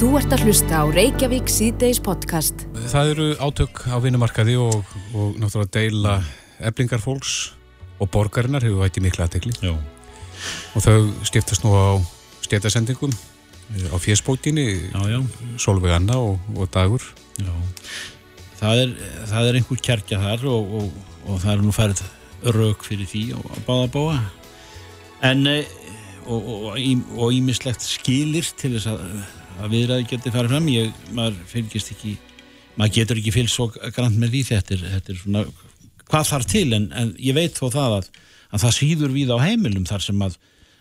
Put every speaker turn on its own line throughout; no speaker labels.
Þú ert að hlusta á Reykjavík síðdeis podcast.
Það eru átök á vinnumarkaði og, og náttúrulega deila eblingar fólks og borgarinnar hefur vætið mikla aðtekli.
Já.
Og þau skiptast nú á stjætasendingum á fjersbótinni, Solveig Anna og, og Dagur.
Já. Það er, það er einhver kjarkja þar og, og, og það er nú færið rauk fyrir því og báða bóa. En eh, og ímislegt skilir til þess að að viðræði geti farið fram. Ég, maður fylgist ekki maður getur ekki fylgst svo grann með því. Þetta er, þetta er svona, hvað þarf til? En, en ég veit þó það að, að það síður við á heimilum þar sem að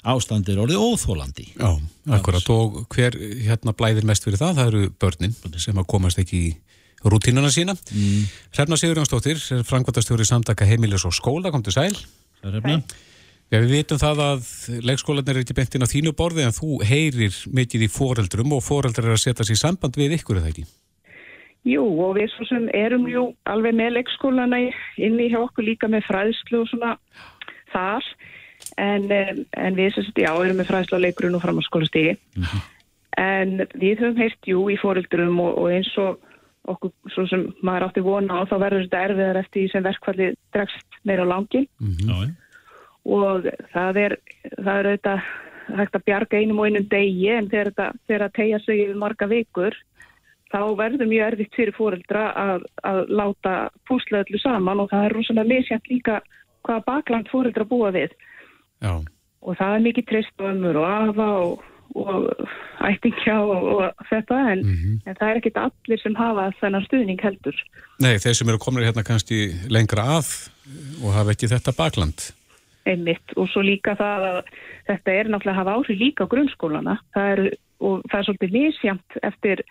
ástand er orðið óþólandi
Já, akkurat. Og hver hérna blæðir mest fyrir það, það eru börnin sem að komast ekki í rútínuna sína. Mm. Hrefna Sigurjónsdóttir frangværtastjóri samtaka heimilis og skóla kom til sæl
Hrefna
Já, við vitum það að leikskólanir er ekki bentinn á þínu borði en þú heyrir mikið í foreldrum og foreldrar er að setja sér samband við ykkur, er það ekki?
Jú, og við svo sem erum jú alveg með leikskólana inni hjá okkur líka með fræðslu og svona þar. En, en við sem sagt, já, erum með fræðslu á leikurinn og framhanskólastigi mm -hmm. en við höfum heyrt jú í foreldrum og, og eins og okkur svo sem maður átti vona á þá verður þetta erfiðar eftir því sem verkvalli dregst meira á langin mm -hmm og það er, það er auðvitað hægt að bjarga einum og einum degi en þegar það tegja sig yfir marga vikur þá verður mjög erfitt fyrir fóreldra að, að láta púsla öllu saman og það er rosalega misjænt líka hvaða bakland fóreldra búa við
Já.
og það er mikið trist og ömur og afa og, og ættingja og, og þetta en, mm -hmm. en það er ekkit allir sem hafa þennan stuðning heldur
Nei, þeir sem eru komin hérna kannski lengra að og hafa ekki þetta bakland
einmitt. Og svo líka það að þetta er náttúrulega að hafa áhrif líka á grunnskólana. Það er, og það er svolítið misjamt eftir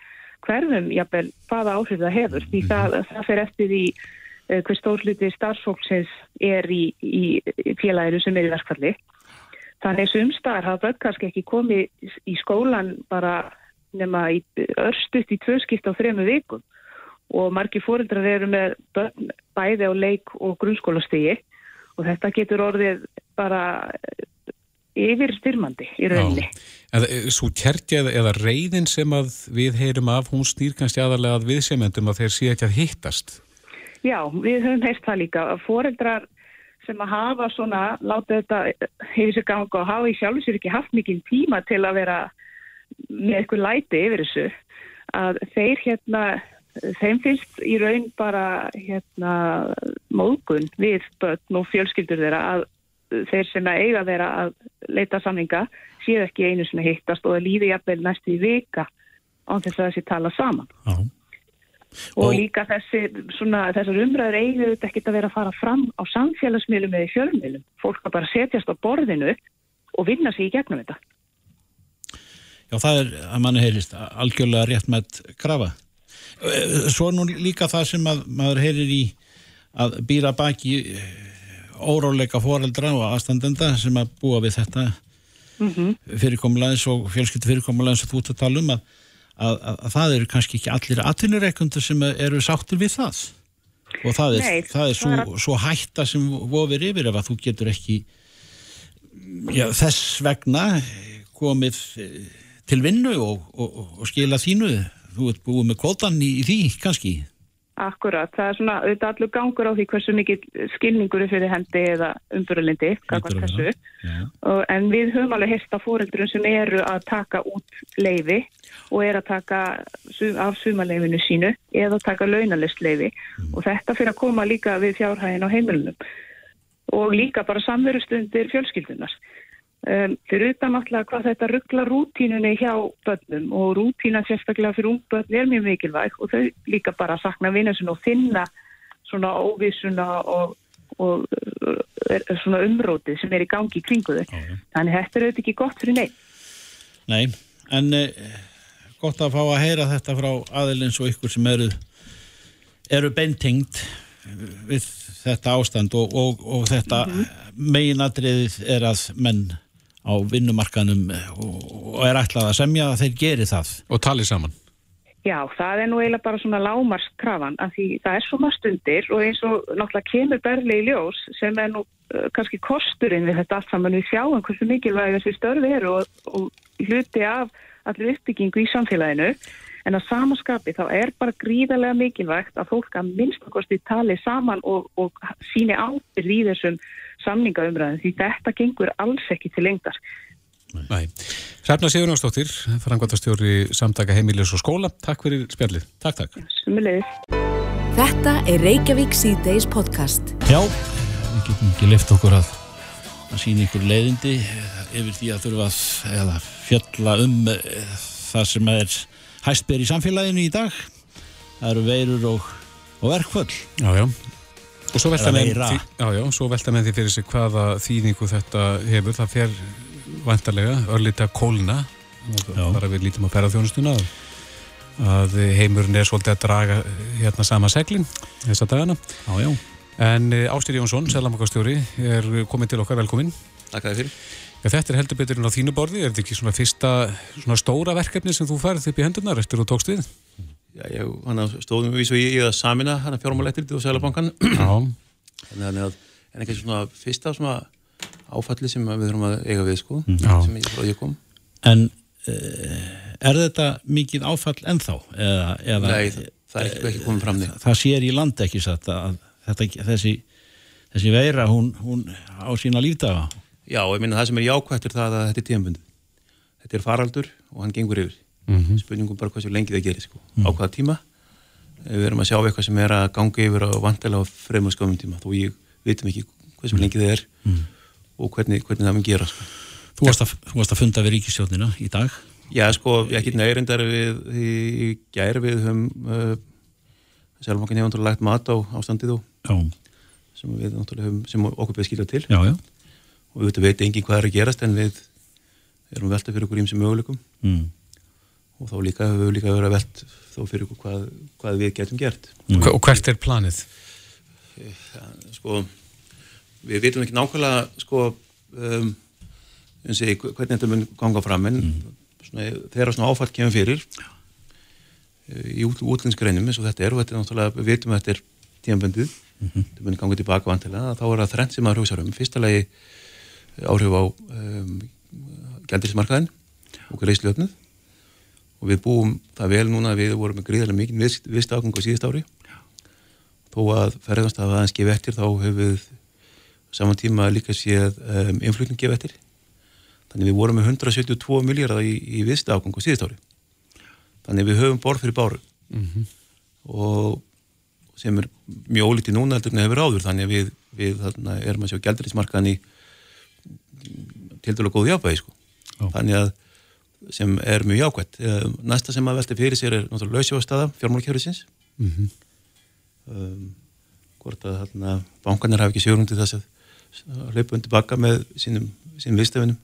hverfum jafnvel hvaða áhrif það hefur. Því það, það fer eftir því uh, hver stórluti starfsfólksins er í, í félaginu sem er í verkfalli. Þannig sumstaðar hafa börn kannski ekki komið í skólan bara nema í örstuðt í tvöskipt á þremu vikum. Og margi fóreldrar eru með börn bæði á leik og grunnskólastigi og þetta getur orðið bara yfir styrmandi í rauninni.
Eh, svo kjertja eða, eða reyðin sem að við heyrum af, hún stýr kannski aðalega að viðsemjöndum að þeir sé ekki að hittast?
Já, við höfum heist það líka. Fóreldrar sem að hafa svona, láta þetta hefur sér ganga og hafa í sjálf sér ekki haft mikið tíma til að vera með eitthvað læti yfir þessu, að þeir hérna þeim finnst í raun bara hérna, móðgun við börn og fjölskyldur þeirra að þeir sem að eiga þeirra að leita samninga séu ekki einu sem hittast og það líði jafnvel næstu í vika án þess að þessi tala saman.
Já.
og, og líka þessi svona, þessar umræður eigu þetta ekki að vera að fara fram á samfélagsmiðlum eða fjölmiðlum, fólk að bara setjast á borðinu og vinna sér í gegnum þetta.
Já, það er að manni heyrist algjörlega rétt með krafa svo nú líka það sem að maður heyrir í að býra baki eh, óráleika foreldra og aðstandenda sem að búa við þetta mm -hmm. fyrirkomulegins og fjölskyldu fyrirkomulegins og þú ert að tala um að, að, að, að það eru kannski ekki allir atvinnureikundur sem eru sáttir við það og það er, Nei, það er svo, það er... svo hætta sem vofir yfir ef að þú getur ekki já, þess vegna komið eh, til vinnu og, og, og skila þínu þú ert búið með kvotan í, í því kannski?
Akkurat, það er svona auðvitað allur gangur á því hversu mikið skilningur er fyrir hendi eða umbyrjulindi, en við höfum alveg hérsta fóreldurum sem eru að taka út leiði og er að taka af sumarleifinu sínu eða taka launalist leiði mm. og þetta fyrir að koma líka við fjárhægin á heimilunum og líka bara samverustundir fjölskyldunar. Um, fyrir utan náttúrulega hvað þetta ruggla rútínunni hjá börnum og rútínan sérstaklega fyrir ungbörn er mjög mikilvæg og þau líka bara sakna vinnasun og finna svona óvísuna og, og er, svona umrótið sem er í gangi í kringu þau. Okay. Þannig þetta er auðvitað ekki gott fyrir neitt.
Nei, en eh, gott að fá að heyra þetta frá aðeins og ykkur sem eru, eru beintingt við þetta ástand og, og, og þetta mm -hmm. meginadriðið er að menn á vinnumarkanum og er ætlað að semja að þeir geri það.
Og tali saman.
Já, það er nú eiginlega bara svona lámarskrafan af því það er svo maður stundir og eins og náttúrulega kemur berli í ljós sem er nú uh, kannski kosturinn við þetta allt saman við sjáum hversu mikilvæg þessi störfi eru og, og hluti af allir uppbyggingu í samfélaginu en að samaskapi þá er bara gríðarlega mikilvægt að fólk að minnstakosti tali saman og, og síni ábyrð í þessum samningaumræðin því þetta gengur alls ekki til lengdar.
Nei. Hrefna Sigurnánsdóttir, frangvandastjóri samtaka heimilis og skóla. Takk fyrir spjallið. Takk, takk.
Sumulegis.
Þetta er Reykjavík C-Days podcast.
Já, við getum ekki lift okkur að, að sína ykkur leiðindi yfir því að þurfa að eða, fjalla um uh, það sem er hæstber í samfélaginu í dag. Það eru veirur og, og verkföll.
Já, já. Og svo velta,
veira.
því, já, já, svo velta með því fyrir sig hvaða þýðingu þetta hefur. Það fer vantarlega örlita kólna,
Já.
bara við lítum á ferðarþjónustuna, að, að heimurinn er svolítið að draga hérna sama seglin þessa dagana.
Já, já.
En Ástýr Jónsson, selamakastjóri, er komin til okkar velkomin.
Takk að þið fyrir.
Ja, þetta er heldur betur en á þínu borði, er þetta ekki svona fyrsta svona stóra verkefni sem þú færð upp í hendunar eftir þú tókst við?
Hann stóðum við svo í, að samina hann að fjármálættir og Sælabankan. En ekki svona fyrsta svona áfalli sem við þurfum að eiga við, sko,
Já.
sem ég, frá ég kom.
En uh, er þetta mikið áfall ennþá? Eða, eða,
Nei, það, það er ekki, ekki komið fram því.
það sér í land ekki satt að þetta, þessi, þessi veira hún, hún á sína lífdaga
Já, ég minna það sem er jákvætt er það að þetta er tíðanbundið. Þetta er faraldur og hann gengur yfir.
Mhm.
Spurningum bara hversu lengi það gerir, sko. Á hvaða tíma. Við erum að sjá eitthvað sem er að ganga yfir á vantilega fremur skömmum tíma. Þó ég vitum ekki hversu lengi það er og hvernig, hvernig það mun gera, sko.
þú varst, að, þú varst að funda við ríkistjóðnina í dag
Já, sko, ég ekki neyðrindar við í gær við höfum uh, sjálfmokkin hefur náttúrulega lagt mat á ástandið og sem við höfum, sem okkur beð skilja til
já, já
og við veit engin hvað er að gerast en við erum velta fyrir okkur ímsum möguleikum
mm.
Og þá líka höfum við líka verið að velt þó fyrir hvað, hvað við getum gert.
Hva- Og hvert er planið?
ja, sko, við veitum ekki nákvæmlega sko um, ég, hvernig þetta mun ganga fram en svona, þegar svona áfall kemur fyrir eh, í út, útlinnsgreinum eins og þetta er og þetta er náttúrulega, við veitum að þetta er tímanbundið, þetta mun ganga tilbaka vantilega, þá er það þrennt sem maður hugsa um. Fyrsta lagi áhrif á um, gældismarkaðin og greiðsluöfnuð og við búum það vel núna við vorum með gríðarlega mikið vist, vist ágang á síðust ári þó að ferðast að aðeins gefa eftir þá hefur við saman tíma líka séð um, influtning gefa eftir þannig við vorum með 172 miljardar í, í vist ágang á síðust ári þannig við höfum borð fyrir báru og sem er mjög ólítið núna heldur en hefur áður þannig við, við þarna, erum að sjá gældurismarkaðan í til dælu góð jáfnvægi sko. Þannig að sem er mjög jákvætt. Eh, næsta sem að velta fyrir sér er náttúrulega lausjóðstaða fjármálakjörðisins um, hvort að þarna, bankanir hafi ekki sjórum til þess að hlaupa undir baka með sínum, sínum viðstöfunum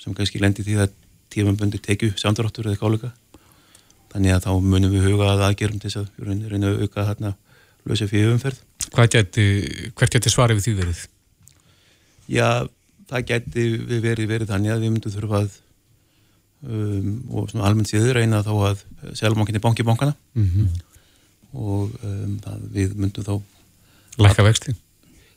sem kannski lendi því að tímanbundi tekju samdráttur eða káleika þannig að þá munum við huga að aðgerum til þess að reynum að auka þarna lausa fyrir umferð.
Geti, hvert geti svarið við því verið?
Já, það við verið, verið þannig að við myndum þurfa að um, og svona almennt séður reyna þá að selmanginni banki bankana
Mm
og um, það, við myndum þá
Lækka vexti?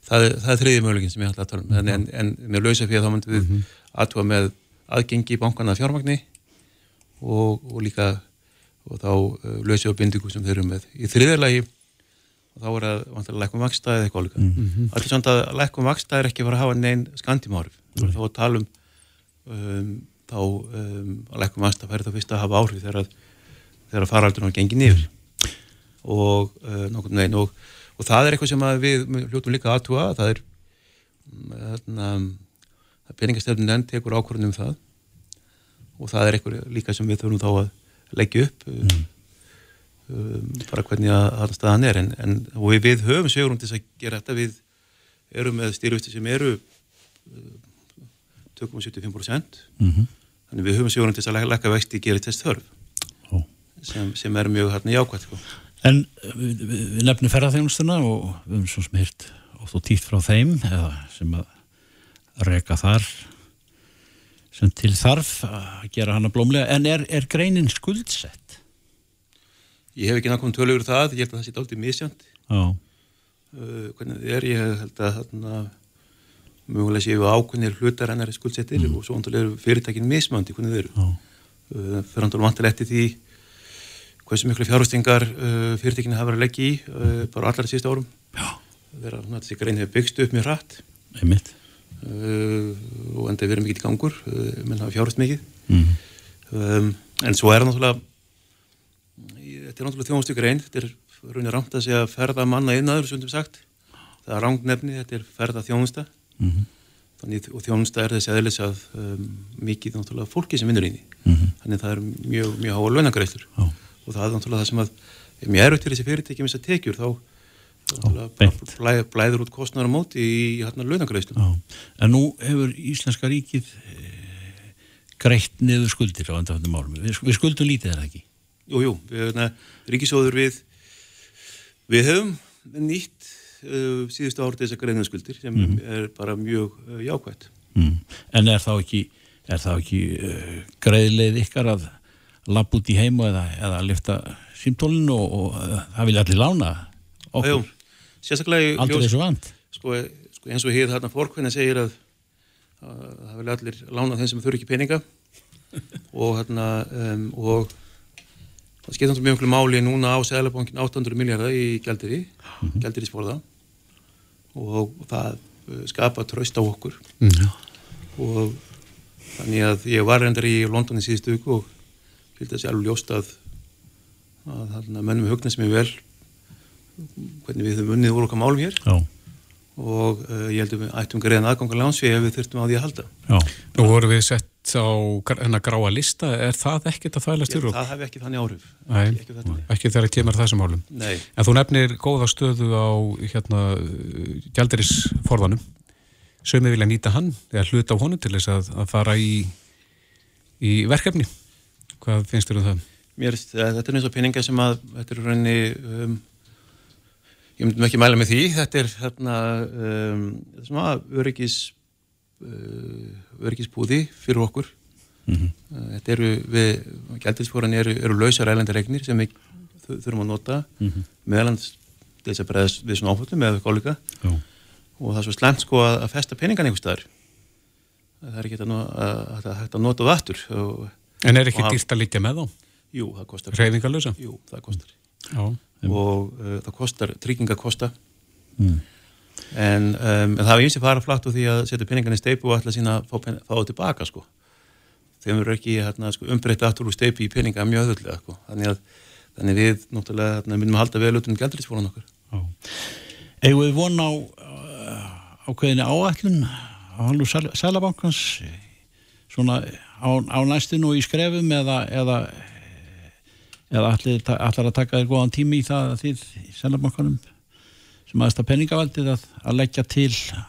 það, er- það er þriði mögulegin sem ég ætla að tala um. En, en, en með lausa fyrir þá myndum við mm aðtúa með aðgengi bankana að fjármagni og, og líka og þá uh, lausa á bindingu sem þeir eru með í þriðarlagi og þá er að vantilega lækkum vaksta eða eitthvað líka. Mm -hmm. Er samt að lækkum vaksta er ekki að fara að hafa neinn skandimárif þá að tala um, um þá um, að lækkum vaksta færi þá fyrst að hafa áhrif þegar að þegar að faraldurinn var gengið niður og uh, nokkurn veginn og, og það er eitthvað sem að við hljóttum líka aðtúa það er mm, peningastefnin enn tekur ákvörðunum um það. Og það er eitthvað líka sem við þurfum þá að leggja upp um, um, bara hvernig að það staðan er. En, en og við, við höfum sögurum til þess að gera þetta. Við erum með styrjusti sem eru uh, 2,75%
Mhm.
Þannig við höfum sögurum til þess að lekka vexti gera test þörf. Sem, sem er mjög hérna jákvæmt sko.
En við, við, við nefnum ferðarþjónustuna og við höfum svo sem hýrt oft og títt frá þeim eða sem að reka þar sem til þarf að gera hana blómlega. En er, er greinin skuldsett?
Ég hef ekki nákvæm tölugur það, ég held að það sé dálítið misjönd
Já,
uh, hvernig það er, ég held að þarna mögulega séu ákveðnir hlutar hennar skuldsettir og svo andur eru fyrirtækin mismöndi hvernig þeir eru.
Já,
fyrir andur vantilegt í því hversu miklu fjárhustingar uh, fyrirtekinu hafa verið að leggja í uh, bara allar sísta árum. Þegar þessi grein hefur byggst upp mjög hratt.
Einmitt.
Uh, og enda verið mikið í gangur uh, menn hafa fjárhust mikið.
Mm.
um, en svo er það náttúrulega þetta er náttúrulega þjónustu grein þetta er raunin ramt að segja ferða manna sem við sagt. Það er rangnefni, þetta er ferða þjónusta
Mm
þannig og þjónusta er þessi aðlis að um, mikið náttúrulega fólki sem vinnur inn í
-hmm.
þannig það er mjög, mjög háa launagreiftur
Já.
og það er náttúrulega það sem að ef mér er auðvitað þessi fyrirtæki með þess að tekjur þá
beint.
blæ, blæður út kostnæra móti í hérna
Já. En nú hefur Íslenska ríkið e, greitt niður skuldir á endaföndum árum. Við, við skuldum lítið er það ekki?
Jú, jú, við, na, ríkisóður við við höfum nýtt uh, síðustu árið þessar greinaskuldir sem
Mhm.
er bara mjög uh, jákvæmt
Mm. En er þá ekki, er ekki uh, greiðleið ykkar að lappa út í heimu eða, eða lifta símtólinu og, og það vilja allir lána okkur?
Sérstaklega í
Aldrei þessu vant?
sko, sko eins og hér þarna fórkvenna segir að, að það vilja allir lána þeim sem þurfi ekki peninga og hérna um, og það skipta mjög mjög máli núna á Sælabankin 800 miljardar í gældiri mm -hmm. gældirisforða og það uh, skapa tröst á okkur
Mm.
og þannig að ég var reyndar í London í síðustu viku og fylgði þessi alveg ljóst að að þarna mennum hugna sem er vel hvernig við höfum unnið úr okkar málum hér
Já,
og uh, ég held að við ættum greiðan aðganga lánsvið ef við þurftum á því að halda
já.
Nú voru við sett á hennar gráa lista, er það ekkert að
ég,
yfir?
það hefði ekki þannig áhrif
Nei,
ekki, ekki,
ekki þegar það kemur þessum málum.
nei,
En þú nefnir góða stöðu á hérna, gjaldirisforðanum. Sömið vilja nýta hann, eða hluta á honum til þess að, að fara í, í verkefni. Hvað finnst þér um það?
mér, að þetta er eins og peninga sem að þetta er rauninni um, ég myndum ekki mæla með því þetta er hérna um, svona öryggis uh, öryggisbúði fyrir okkur
Mhm.
uh, þetta eru við gældinsfóran eru, eru lausar ælandi regnir sem við þu- þurfum að nota
Mhm.
meðalans þess að bregðast við svona áföllum eða kollega
Já.
og það er svo slemt sko að, festa peningan einhver staðar það er ekki að, að, að, hægt að nota það aftur og,
En er ekki dýrt að líka með þá?
jú, það kostar
Hreyfingarlösa?
jú, það kostar
Já.
og uh, það kostar, trygginga kosta
Mm.
En, um, en það er eins og fara flatt úr því að setja peningan í steipu og ætla sína að fá, pen- fá það tilbaka sko. þeim eru ekki hérna, sko, umbreytta aftur úr steipu í peninga mjög öðvöldlega sko. þannig þannig við náttúrulega hérna, myndum að halda vel út um gældriðsfólan okkur.
Eigum við von á uh, ákveðinni áætlun á halvu Sælabankans svona á, á næstinu og í skrefum eða eða, eða allir, allar að taka þér góðan tími í það að þið í Sælabankanum sem aðeins það peningavaldið að, að leggja til uh,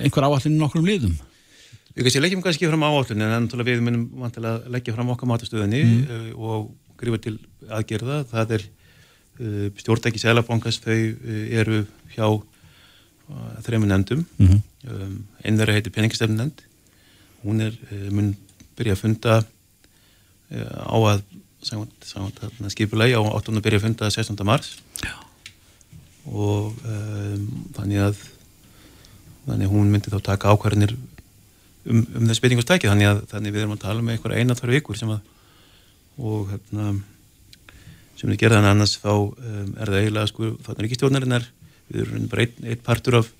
einhver í nokkrum liðum
Við kannski leggjum kannski fram áallun en við munum vantilega leggja fram okkar matastöðinni mm. og grífa til aðgerða. Það er uh, stjórntæki Sælabankast, þau eru hjá þrejum nefndum.
mm -hmm.
Um, einn þeirra heitir peningastefn nefnd. Hún er, mun byrja að funda á að skipulegi á 8. byrja að funda 16. mars.
Já.
Og um, þannig að þannig að hún myndi þá taka ákvarðinir um, um þess beitingustæki þannig að þannig við erum að tala með einhverja eina tvær vikur sem að og hérna sem við gerðan annars þá um, er það eiginlega sko þannig ríkistjórnarinnar við erum bara einn ein partur af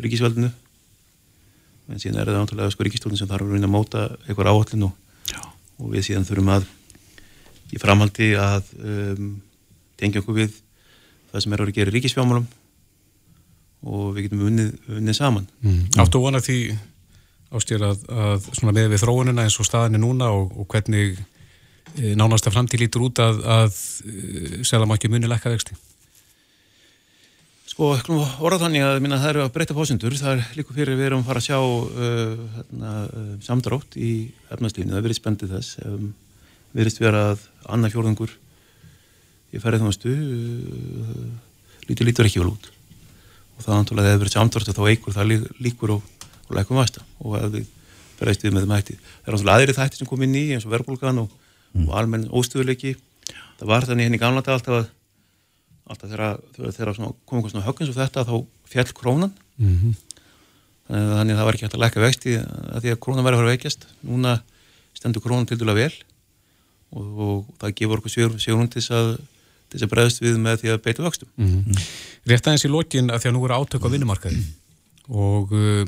ríkisvaldinu. En síðan er það náttúrulega sko ríkistjórnin sem þarf að reyna að móta einhver áallin og, og við síðan þurfum að í framhaldi að um, tengja okkur við það sem er að gera í ríkisfjámálum og við getum unnið, unnið saman
Mm. Áttu vona því ástýr að, að svona með við þróunina eins og staðinni núna og, og hvernig e, nánast að framtíð lítur út að, að e, selamakki muni lekka vexti?
Sko, orða þannig að minna, það eru að breyta pósundur, það er líka fyrir við erum að fara að sjá uh, hérna, uh, samdrátt í efnastíðinu, það verið spendið þess um, verist vera að annað fjórðungur í ferðið þjónustu uh, lítur lítur ekki vel út. Og það náttúrulega hefur verið samdrátt og þá eigur það lí, líkur og, og lækum vasta og að við breyst við með þeim hætti. Það er náttúrulega aðri þætti sem kom inn í eins og verðbólgan og, og almenn óstöðuleiki það var þannig henni gamla dag alltaf að alltaf þegar, þegar komum við svona höggins og þetta þá fjall krónan.
Mm -hmm.
þannig að það var ekki hægt að lækka vexti að því að krónan verið að vera veikjast. Núna stendur krónan til dæla vel og, og það gefur okkur sjórum til þess að, að bregðast við með því að beita vöxtum. Mm -hmm.
Rétt aðeins í lokin að því að nú eru átök á vinnumarkaði og uh,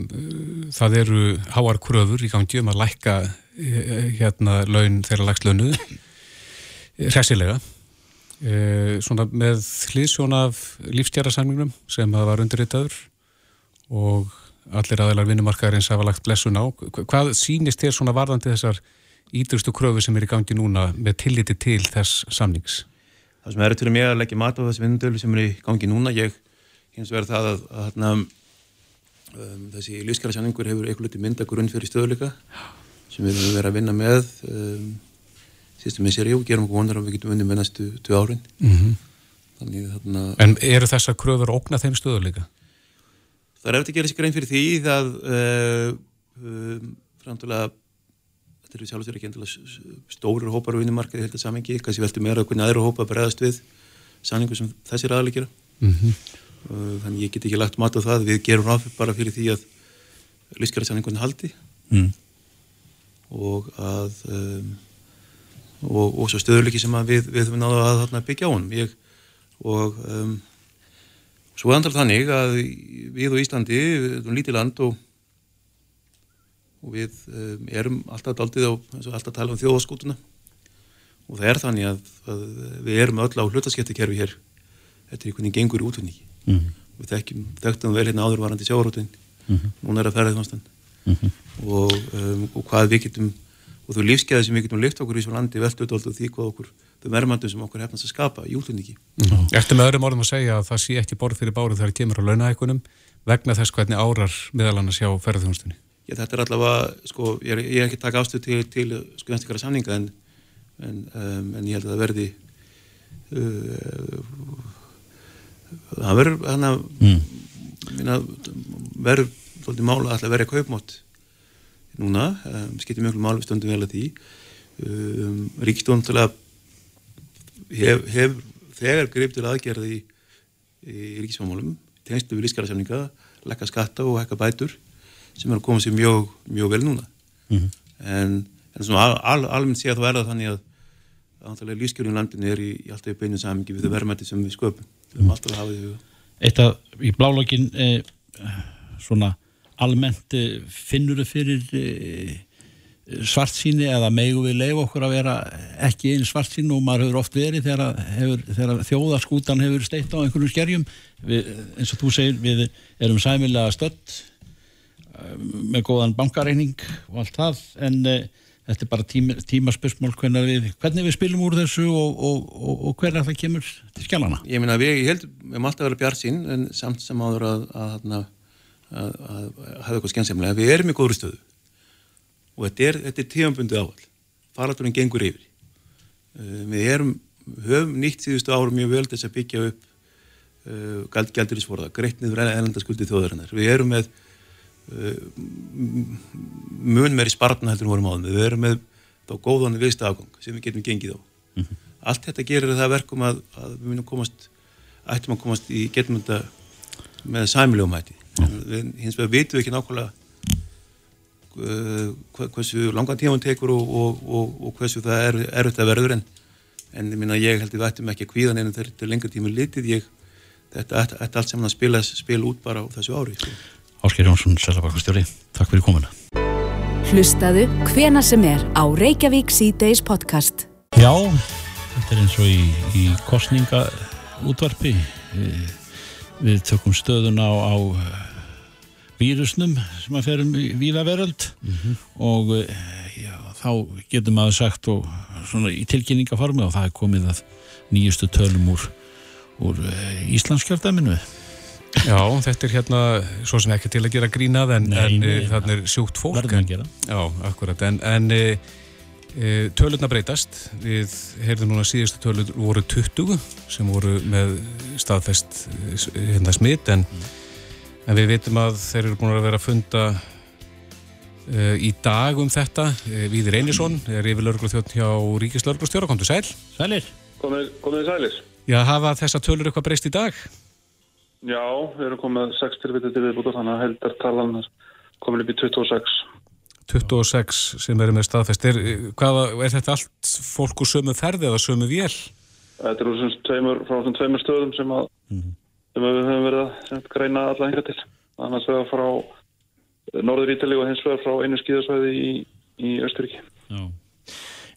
það eru háar kröfur í gangi um að lækka uh, hérna laun þeirra lagslönu hressilega uh, svona með hlýðsjón af lífstjærasamningnum sem það var undirritaður og allir aðeinar vinnumarkaðarins hafa lagt blessun á. Hvað sínist þér svona varðandi þessar ídrustu kröfu sem er í gangi núna með tilliti til þess samnings?
Það sem er til mig að leggja mat á þessi vinnundölu sem er í gangi núna, ég hins vegar það að, að, að um, þessi lífskjara samningur hefur eitthvað litið mynda grunn fyrir stöðuleika sem við höfum verið að vinna með um, síðustum við sér og gerum okkur vonar að við getum vunnið með næstu tvö árin. Mm -hmm.
Þannig, þarna, en eru þessar kröfur ógna þeim stöðuleika?
Það er eftir að gera sér grein fyrir því það uh, um, framtúlega þetta eru sjálfsvegar ekki endilega stórir hópar á vinnumarkaði held að samengi, kannski veltu meira okkur næður hópa bregðast við sanningu sem þessir aðalegera mm -hmm. uh, þannig ég get ekki lagt mat á það. Við gerum ráð bara fyrir því að lískjara sanningunni haldi. Mm. og að um, og, og svo stöðurleiki sem við, við höfum náðu að byggja á hann ég, og um, Svo andal þannig að við og Íslandi, við erum lítið land og, og við um, erum alltaf daldið á, alltaf tala um þjóðaskútuna og það er þannig að, að við erum öll á hlutaskettikerfi hér eftir einhvern veginn gengur útvinni. Mm -hmm. Við þekkjum, þekktum vel hérna áðurvarandi sjávarútvinn, mm -hmm. núna er að ferða því mm -hmm. og, um, og hvað við getum, og þú lífskeiði sem við getum lift okkur í svo landi veldu alltaf því hvað okkur þau verðmændum sem okkur hefnast að skapa í útlunningi.
Mm. Eftir með öðrum orðum að segja að það sé ekki borð fyrir bárið þegar það kemur á launahækunum vegna þess hvernig árar meðal annars hjá ferðarþjónustunni?
Já, þetta er allavega, sko, ég er, ég er ekki takk afstöð til, til sko einstakara samninga en, en, um, en ég held að það verði uh, það verður þannig að mm. verður svolítið mála að verði kaupmátt núna, um, skiptir mjög mál við stöndum vel að því um, ríkstofn hef, hef þegar greip til aðgerði í, í ríkisfamálum tengstu við lífskjara lekka skatta og hekka bætur sem er að koma sér mjög, mjög vel núna. Mm -hmm. en, en svona al, al, almennt sé að það verða þannig að antalega lífskjörun landinu er í, í alltaf í beinu samingi við það verðmætti sem við sköpum. Við höfum alltaf að hafa því
Eitt af í blálogin eh, svona almennt eh, finnur þau fyrir eh, svart síni eða megu við leif okkur að vera ekki einn svart sín og maður hefur oft verið þegar, hefur, þegar þjóðaskútan hefur steitt á einhvern skerjum? Við, eins og þú segir við erum sæmilega stödd eh, með góðan bankareining og allt það en uh, þetta er bara tíma, tímaspörsmál hvernig við, hvernig við spilum úr þessu og, og, og, og hvernig það kemur til skjálana
Ég meina við, ég held, við erum alltaf verið bjart sín en samt sem áður að að, að, að hafa eitthvað skemmsemlega við erum í góður stöðu. Og þetta er, er tífambundi áhald faraldurinn gengur yfir. Uh, við erum, höfum nýtt síðustu árum mjög völd þess að byggja upp uh, gældurísforða, greitnið eðlandaskuldi þjóðarinnar, við erum með mun meiri spartna heldur vorum áðum við erum með þá góðan viðst afgang sem við getum gengið á. Mm -hmm. allt þetta gerir það verkum að, að við munum komast ættum að komast í getum þetta með sæmilegum hætti. Við, hins vegar vitum við ekki nákvæmlega uh, hversu langan tíma hún tekur og, og, og, og hversu það er erfitt að verður en, en ég, minna, ég held að við ættum ekki að kvíðan en þegar lengur tíma litið. Ég, þetta ætti allt saman að spila, spila út bara á þessu ári sko.
Ásker Jónsson, Sælabakastjóri, takk fyrir komuna.
Hlustaðu hvena sem er á Reykjavík C-Days podcast.
Já, þetta er eins og í, í kostningaútvarpi við, við tökum stöðun á, á vírusnum sem að ferum víða veröld. Mm -hmm. og eh, já, þá getur maður sagt og svona í tilkynningaformi og það er komið að nýjustu tölum úr, úr eh, Íslandskjöldaminu
Já, þetta er hérna svo sem ekki til að gera grínað en, en eh, þarna er sjúkt fólk
Verður að gera
Já, akkurat, en, en e, e, tölurna breytast við heyrðum núna síðustu tölur voru 20 sem voru með staðfest hérna smitt en mm En við veitum að þeir eru búin að vera að funda uh, í dag um þetta. Uh, Víðir Einarsson er yfir lauruglu þjótt hjá Ríkis lauruglustjóra. Komdu sæl.
Sælir.
Komið sælir.
Já, hafa þessa tölur eitthvað breyst í dag?
Já, við erum komið 6 tilvitið til viðbúta þannig að heldartalan komin upp í 26.
26 sem eru með staðfest. Er, hvaða, er þetta allt fólk úr sömu ferði eða sömu vél?
Þetta eru svona tveimur, frá svona tveimur stöðum sem, að, sem að við höfum verið að sem greina alla hinga til. Annars vegar frá Norður Ítali og hins vegar frá einu skíðasvæði í, í Östuríki.
Já.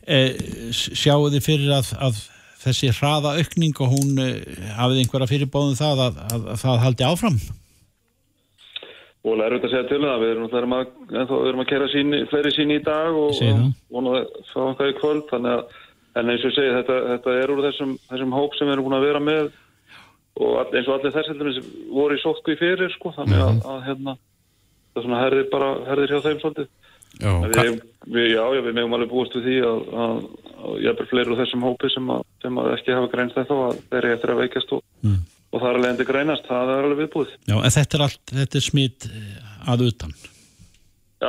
E, sjáu þið fyrir að, að þessi hraða aukning og hún e, hafið einhverja fyrirbóðum það að, að, að það haldi áfram?
Og það er auðvitað að segja til um það. Við erum, að, erum að kera síni, fleiri síni í dag og,
Ég segi það.
í kvöld. Þannig að, en eins og ég segi, þetta, þetta er úr þessum, þessum hóp sem við erum búin að vera með og eins og allir þess heldur sem voru í sótku í fyrir, sko. Þannig að, að hérna, það er svona herðir bara, herðir hjá þeim svolítið.
Já,
Við, við, já, já, við megum alveg búast við því að, að, að ég er fleiri úr þessum hópi sem, að, sem að ekki hafa greinst þetta og að þeir eru eftir að veikast og,
Mm.
og það er alveg endur greinast, það er alveg viðbúið.
Já, en þetta er allt, þetta er smitt að utan.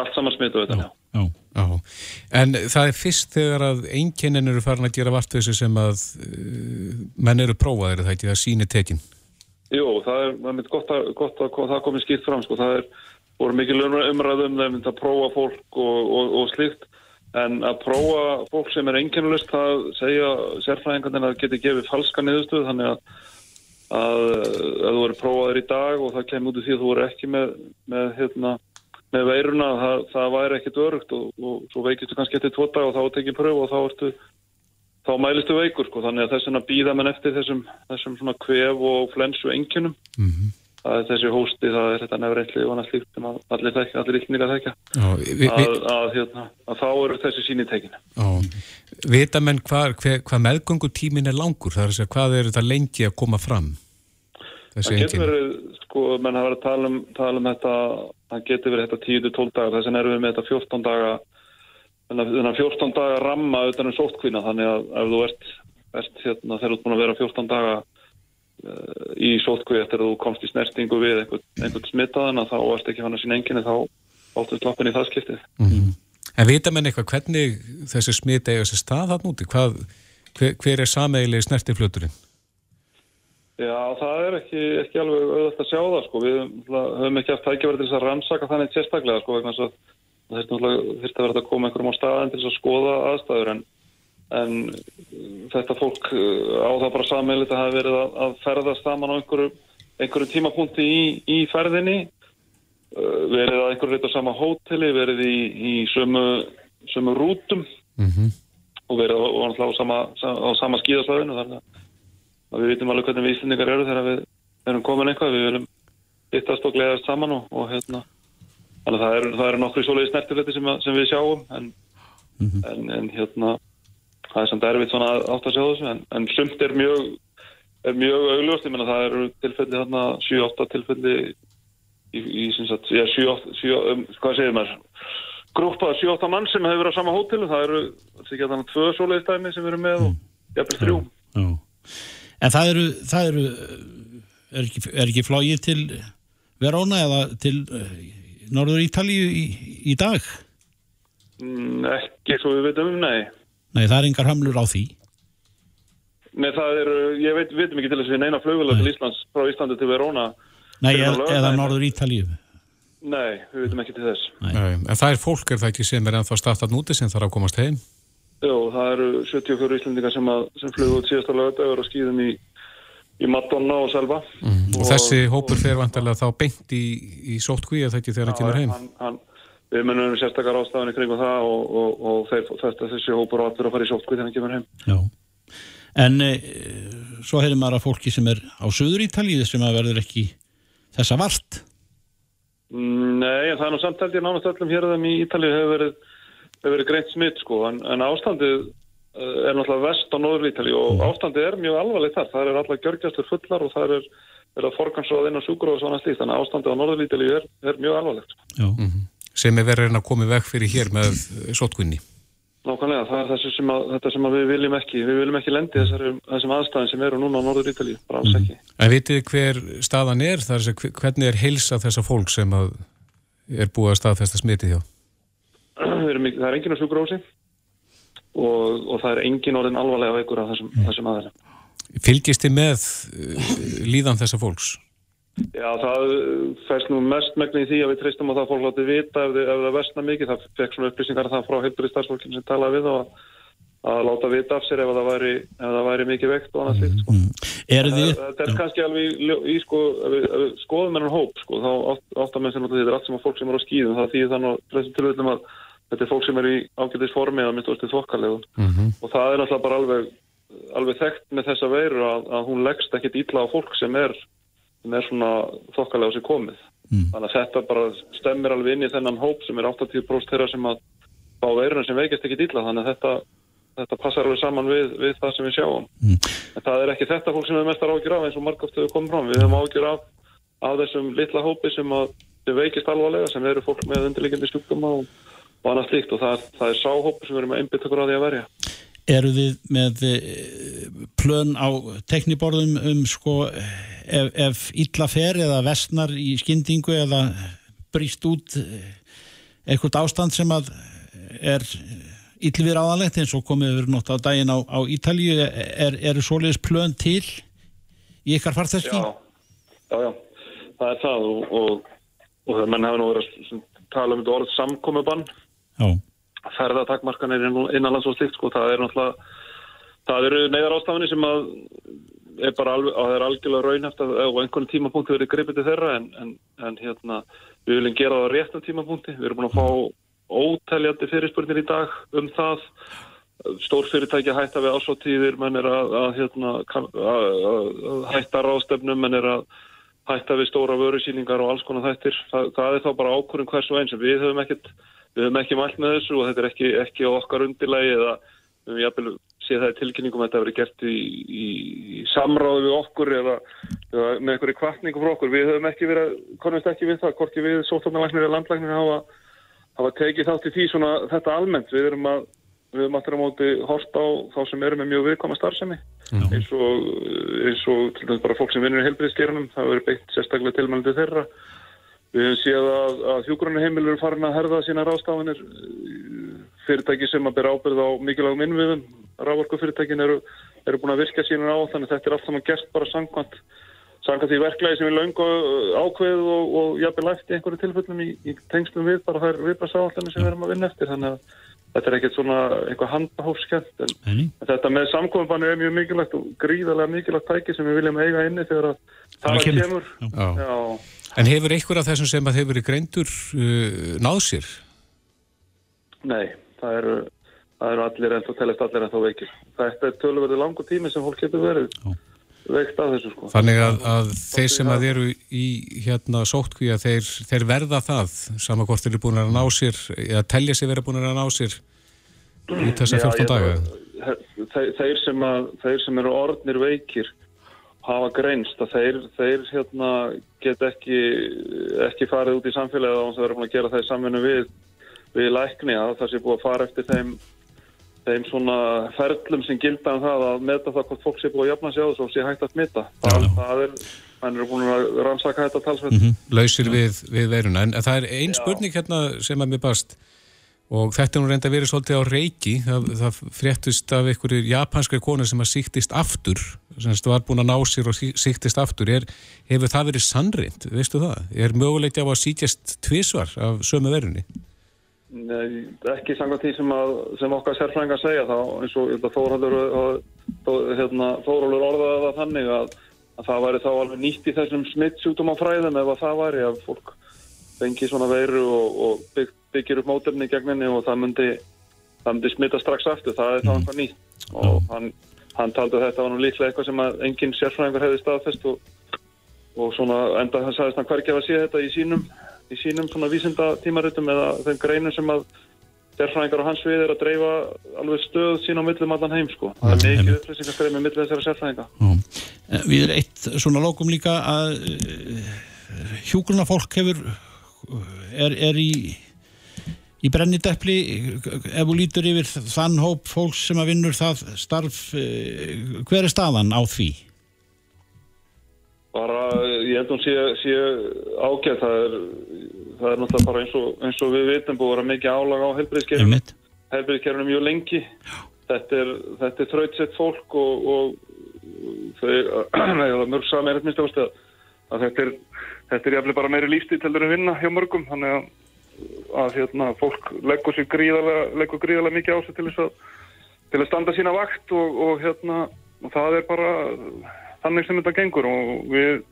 Allt saman smitu þetta, já.
Já.
Já, en það er fyrst þegar að einkennin eru farin að gera vart þessu sem að uh, menn eru prófaðir, er það ekki, það síni tekin.
Jú, það er, það er mitt gott að, gott að það komið skýrt fram, sko, það er voru mikil umræðum um það að prófa fólk og, og, og slíkt en að prófa fólk sem er einkennulist það segja sérfræðingarnir að geti gefið falska niðurstöð þannig að að, að þú eru prófaðir í dag og það kemur út í því að þú eru ekki með, með, hérna, með veiruna það, það væri ekkit örugt og, og svo veikistu kannski eftir tvo dag og þá tekið pröfu og þá ertu þá mælistu veikur sko, þannig að þess að býða menn eftir þessum, þessum kvef og flensu engjunum
Mm
það er þessi hósti, það er þetta nefnreitli og annað slíkt sem að allir þekka, allir ykningar
vi,
að, að, hérna, að þá eru þessi síni tekin.
Já, vita menn hvað hva, hva meðgöngu tímin er langur, það er að segja hvað er þetta lengi að koma fram? Þessi
það getur verið, sko, menn hafa verið að tala um, tala um þetta, það getur verið þetta 10-12 dagar, þess vegna erum við með þetta 14 daga þennan 14 daga ramma utan um sóttkvína, þannig að ef þú ert, ert hérna, þegar þú ert búin að vera 14 daga í sóttkví eftir að þú komst í snertingu við einhvern, smitaðan að þá ert ekki hann að sín enginni þá áttu slappin í það skiptið
Mm. En vita menn eitthvað hvernig þessi smit eiga þessi stað hann úti? Hvað, hver, hver er sameigilegi snertifluturinn?
Já, það er ekki, ekki alveg auðvitað að sjá það, sko. Við höfum ekki haft tækjaverð til þess að rannsaka þannig sérstaklega, sko, vegna þess að náttúrulega þurfti að verða að koma einhverjum á staðin til þess að skoða aðstæður, en, en þetta fólk uh, á það bara sammeilið að hafa verið að, að ferðast saman á einhverju, einhverju tímapunkti í, í ferðinni, uh, verið að einhverju reyta sama hóteli, verið í, í sömu, sömu rútum.
Mm
og verið á, á sama, á sama skíðasvæðinu, þannig að við vitum alveg hvernig við Íslandingar eru þegar við erum komin eitthvað, við viljum hittast og gleðast saman og, og hérna. Þannig að það eru, eru nokkru svoleiði snertifletti sem, sem við sjáum en, en, en hérna það er samt erfitt svona átt að sjá þessu en, en sumt er mjög er mjög augljóst, ég menna það eru tilfelli þarna 7-8 tilfelli í, í sem sagt, já 7-8 um, hvað segir maður grúpa 7-8 mann sem hefur verið á sama hótelu það eru, það er ekki að þannig tvö svoleiði stæmi sem erum með og jafnvel þrjú
Já. En það eru, það eru er ekki, er ekki flóið til Verona eða til uh, Norður Ítalíu í, í dag?
Mm, ekki svo við veitum um, nei.
Nei, það er engar hamlur á því.
Nei, það er, ég veit, vitum ekki til þess að við neina flugvöla til Íslands, frá Íslandi til Verona.
Nei,
Fyrir
eða. Norður Ítalíu.
Nei, við vitum ekki til þess.
Nei.
Nei, en það er fólk, er það ekki sem er ennþá startat núti sem þarf að komast heim?
Jó, það eru 74 Íslandingar sem, að, sem flugu út síðasta lögadagur og skýðum í, í Madonna og Selva.
Mm. Og, þessi hópur fer vantarlega þá beint í, í sóttkví eða ekki þegar hann kemur heim?
Hann, hann, við munum sérstakar ástafanir kring það og, og, og þeir, þetta, þessi hópur og allir að fara í sótkvið þegar hann kemur heim.
Já. En e, svo hefur maður að fólki sem er á Suður Ítalíu sem að verður ekki þessa vart.
Mm, Nei, en það er nú samt held ég nánast öllum hér þeim í Ítalíu hefur verið, hefur verið greint smitt sko, en, en ástandið eh, er náttúrulega vest á Norður Ítalíu og ástandið er mjög alvarlegt þar. Það er alla gjörgjastur fullar og það er, er að forgansráða inn á sjúkur og svona slíkt, þannig að ástandið á Norður Ítalíu er, er mjög alvarlegt. sko.
Já.
Sem er verið að koma veg fyrir hér með sóttkvinni?
Nákvæmlega, það er þessi sem að, þetta sem við viljum ekki. Við viljum ekki lendi þessari, þessum aðstæðin sem eru núna á Norður Ítalíu, bara alls ekki.
En vitið hver staðan er? Er hvernig er heilsa þessa fólk sem er búið að staðfesta smitið hjá?
Við erum ekki- það er enginn á sjúkurósi og, og það er enginn orðin alvarlega veikur af þessum, þessum aðeins.
Fylgist þið með uh, líðan þessa fólks?
Já, það fæst nú mest megni í því að við treystum á það að fólk láti vita ef, ef það vestna mikið. Það fekk svona upplýsingar það frá heilbrið starfsfólkinn sem talaði við og að láta vita af sér ef það væri, ef það væri mikið vekt og annað slíkt. Sko.
Mm. Er þið?
Þetta er kannski alveg í, í sko, skoðum ennum hóp, sko, þá að menn sem þetta er allt sem að fólk sem er á skýðum. Það þýðir þannig að þessum tilvöldum að þetta er fólk sem er í ágætis formi eða mitt orðið þokkalegu. Mm -hmm. Og það er náttúrulega bara alveg, alveg þekkt með þessa veiru að, að hún leggst ekkit ítla á fólk sem er sem er svona þokkalega sér komið. Mm. Þannig að þetta bara stemmir alveg inn í þennan hóp sem er 80% þeirra sem að fá veiruna sem veikist ekki dýla. Þannig að þetta, þetta passar alveg saman við, við það sem við sjáum. Mm. En það er ekki þetta fólk sem við mestar ágjur af eins og margóft hefur komið fram. Við hefum ágjur af, af þessum litla hópi sem, að, sem veikist alvarlega, sem eru fólk með undirlegjandi stúkdama og, og annað slíkt og það, það er sáhópi sem við erum að einbytta okkur á því að verja.
Eru þið með eh, plön á tekniborðum um sko ef, ef illa fer eða vestnar í skyndingu eða brýst út eh, eitthvað ástand sem að er illvir áðanlegt eins og komið verið nátt á daginn á, á Ítalju er, eru svoleiðis plön til í ykkar farþeski?
Já, já, já, það er það og, og, og menn hefur nú verið að tala um þetta orð samkomiðbann
Já
ferðatakmarkanir innanlands og slikt sko, það er náttúrulega það eru neyðar ástafinni sem að er bara alveg, að það er algjörlega raunhæft að á einhvern tímapunkti verið gripið til þeirra en, en, en hérna við viljum gera það á réttum tímapunkti, við erum búin að fá ótæljandi fyrirspurnir í dag um það. Stórfyrirtæki hætta við ásóttíðir menn er að, að, hérna, að hætta ráðstefnum menn er að hætta við stóra vörusýningar og alls konar þættir, það, það er þá bara ákvörðum hvers og eins, við höfum ekkert við höfum ekki mælt með þessu og þetta er ekki, ekki á okkar undirlægi eða við höfum jæfnvel séð það í tilkynningum að þetta verið gert í, í, í samráðu við okkur eða, eða með einhverju kvartningu frá okkur. Við höfum ekki verið, konumst ekki við það, hvorki við sótarnalæknir eða landlæknir hafa, hafa tekið þátt í því svona þetta almennt. Við höfum að við höfum aftur á móti hort á þá sem eru með mjög viðkoma starfsemi mm. eins og, eins og bara fólk sem vinnur í helbriðskjörnum, það verður beitt sérstaklega tilmælandi þeirra Við hefum séð að, að hjúgrunarheimilur er farin að herða sína rástafanir fyrirtæki sem að bera ábyrð á mikilvægum innviðum. Rávorkufyrirtækin eru, eru búin að virka sína á þannig þetta er allt saman gert bara sangkvæmt sangkvæmt í verklagi sem er laung og ákveð og, og jafnveg lægt í einhverju tilfellum í, í tengslum við bara þær viðbarsáallinni sem við erum að vinna eftir þannig að þetta er ekkert svona einhver handahófskjöld en, en þetta með samkominbannu er mjög mikilvægt og gríðarlega mikilvægt tæki sem við viljum eiga inni þegar að það kemur. Já. Já.
En hefur einhver af þessum sem að hefur verið greindur uh, náð sér?
Nei, það eru, það eru allir ennþá telest allir ennþá veikir. Þetta er tölverði langu tími sem fólk getur verið Já. veikt af þessu sko.
Þannig að, að þeir sem að eru í hérna sótkvíja, þeir, þeir verða það saman hvort þeir eru búin að ná sér eða telja sér verið búin að ná sér út þessa 14 daga?
Þeir, þeir, sem að, þeir sem eru orðnir veikir hafa greinst að þeir, þeir hérna, get ekki, ekki farið út í samfélagi og það verður að gera það í samfunnu við, við lækni að það sé búið að fara eftir þeim, þeim svona ferlum sem gilda um það að meta það hvort fólk sé búið að jafna sig á þessu og sé hægt að smita. Það, það er, hann er búin að rannsaka þetta talsveit. Mm -hmm.
Lausir við, við veruna. En það er ein spurning hérna sem að mér bast og þetta er nú reynda að vera svolítið á reiki það, það fréttist af einhverju japanskri konu sem að síktist aftur semst var búin að ná sér og síktist aftur er, hefur það verið sannrind veistu það? Er mögulegt á að sítjast tvísvar af sömu verunni?
Nei, ekki sanga því sem, að, sem okkar sérfrænga segja þá eins og Þórhaldur hérna, Þórhaldur orðaði það þannig að, að það væri þá alveg nýtt í þessum smittsjútum á fræðum ef að það væri að fólk fengi svona veru og, og byggt byggir upp móturni gegn henni og það myndi, það myndi smita strax aftur, það er það mm. eitthvað nýtt og mm. hann, hann taldi að þetta var nú líklega eitthvað sem enginn sérfræðingar hefði staðfest og, og svona enda hann sagðist hann hverkið að sé þetta í sínum, í sínum svona vísinda tímaritum eða þeim greinum sem að sérfræðingar og hans við er að dreifa alveg stöð sín á millum allan heim sko. Það er mikið upplýsingarskreið með millum þessara sérfræðinga.
Eh, við erum eitt svona lókum líka að eh, hjúgruna fólk hefur er, er í í brennideppli ef þú lítur yfir þann hóp fólks sem að vinnur það starf eh, hver er staðan á því?
Bara, ég held að hún sé, sé ágætt það er, það er náttúrulega bara eins og, eins og við vitum búið að vera mikið álag á helbriðskerfinu helbriðskerfinu mjög lengi. Þetta er, þetta er þrautsett fólk og, og þau, mörg sami er eftir minnst að þetta er, þetta er jafnlega bara meiri lífstíð til að vinna hjá mörgum þannig að, að hérna, fólk leggur sér gríðarlega, leggur gríðarlega mikið á sig til þess að, til að standa sína vakt og, og hérna og það er bara þannig sem þetta gengur og við,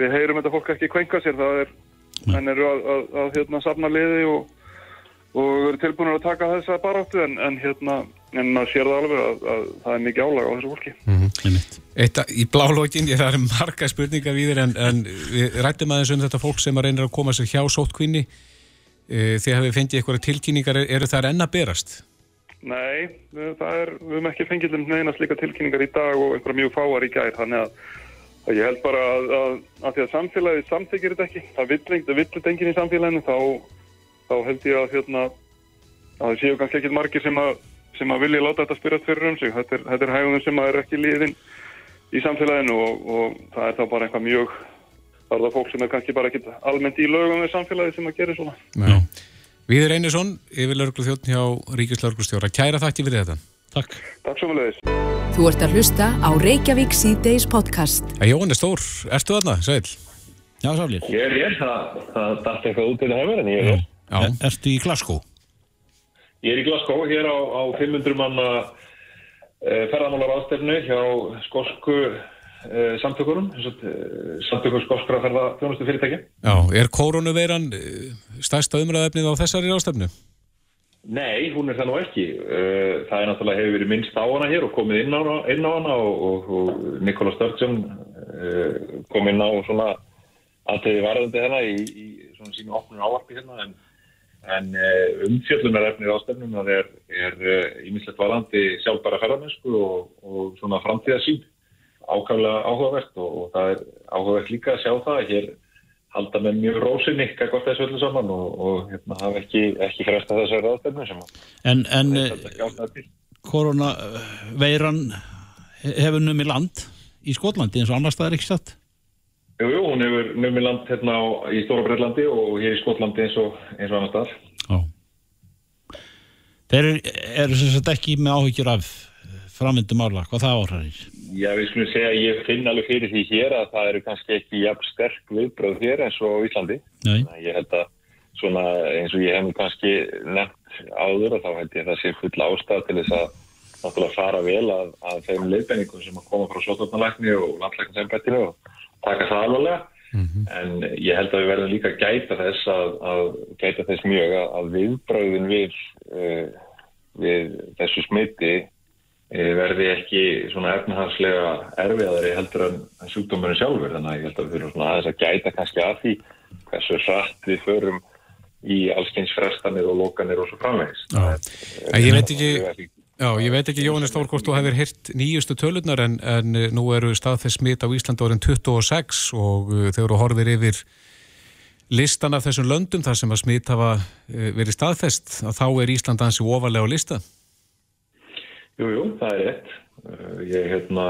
við heyrum þetta fólk ekki kvenka sér það er, menn eru að, að, hérna, safna liði og, og eru tilbúinir að taka þessa baráttu en, en hérna en maður sér það alveg að, að það er mikið álag á þessu fólki.
Einmitt.
Eitt að- í blálókin, ég það er marga spurningar við þér en, en við rættum aðeins um þetta fólk sem að reynir að koma sér hjá sótkvinni e, þið hafið fengið eitthvað tilkynningar eru það enn að berast?
Nei, við- það er, við höfum ekki fengið neina slíka tilkynningar í dag og einhverja mjög fáar í gær, þannig að, að ég held bara að, að, að því að samfélagið samþykir þetta ekki, það vill það vill þetta enginn í samfélaginu, þá, þá held ég að hérna, að það séu kannski ekkit margir sem að, sem að vilja láta þetta spyrjast fyrir um sig, þetta er, þetta er hægum sem að er ekki liðin í samfélaginu og, og það er þá bara eitthvað mjög, það er það fólk sem er kannski bara ekkit almennt í lögum við samfélagið sem að gera svona.
Já. Viður Einarsson, yfirlauruglu þjóttn hjá Ríkislauruglustjóra. Kæra þakki fyrir þetta.
Takk.
Takk svo með
Þú ert að hlusta á Reykjavík C-Days podcast.
Jón er stór, ertu þarna, Sveil?
Já, sálir.
Ég er hér, það, það dætti eitthvað út til hefur en ég er hér.
Já.
Er, ertu í Glasgow?
Ég er í Glasgow hér á, á 500 manna uh, ferðamálar ástefnu hjá skosku uh, samtökurum, uh, samtökur skoskra ferðarþjónustu fyrirtæki.
Já, er koronaveiran eh, stærsta umræðefnið á þessari rástefnu?
Nei, hún er það nú ekki. Það er náttúrulega hefur verið minnst á hana hér og komið inn á, inn á hana og, og, og Nikola uh, kom inn á svona aðtöði varðandi hérna í, í svona sínu opnum ávarpi hérna en, en umfjöllunarefnið ástefnum það er, er ímislegt varðandi sjálfbæra ferðarmennsku og, og svona framtíðasýn ákvæmlega áhugavert og, og það er áhugavert líka að sjá það að hér halda með mjög rósinni hvort þessu öllu saman og, og hérna, hafa ekki, ekki fresta þessari ráðstefnu sem að
En, en eh, koronaveiran hefur numið land í Skotlandi eins og annars það er ekki satt?
Jú, jú, hún hefur numið land hérna á, í Stóra Breitlandi og hér í Skotlandi eins og, eins og annars þar.
Já. Þeir eru, sem sagt ekki með áhyggjur af framvindum ála, hvað það áhræðir?
Já, við skulum segja að ég finn alveg fyrir því hér að það eru kannski ekki jafn sterk viðbröð hér eins og á Íslandi.
Nei.
Ég held að svona eins og ég hef kannski nefnt áður og þá held ég að það sé full ástæð til þess að náttúrulega fara vel að, að þeim leiðbenningum sem að koma frá sótarnalækni og landlækningsembættinu og taka það alvarlega. En ég held að við verðum líka að gæta þess að, að gæta þess mjög að, að viðbröðin við, uh, við þessu smiti uh, verði ekki svona efnahanslega erfiðari heldur en, en sjúkdómurinn sjálfur. Þannig að ég held að við þurfum svona aðeins að gæta kannski að því hversu hratt við förum í allskyns frestanir og lokanir og svo.
En ég veit ekki, já, ég veit ekki Jóhannes Stór hvort þú hefur hirt nýjustu tölurnar en, en eh, nú eru staðfest smit á Íslandi orðin 26 og uh, þegar þú horfir yfir listan af þessum löndum þar sem að smit hafa uh, verið staðfest að þá er Ísland ansi ofalega lista.
Jú, jú, það er rétt. Ég hérna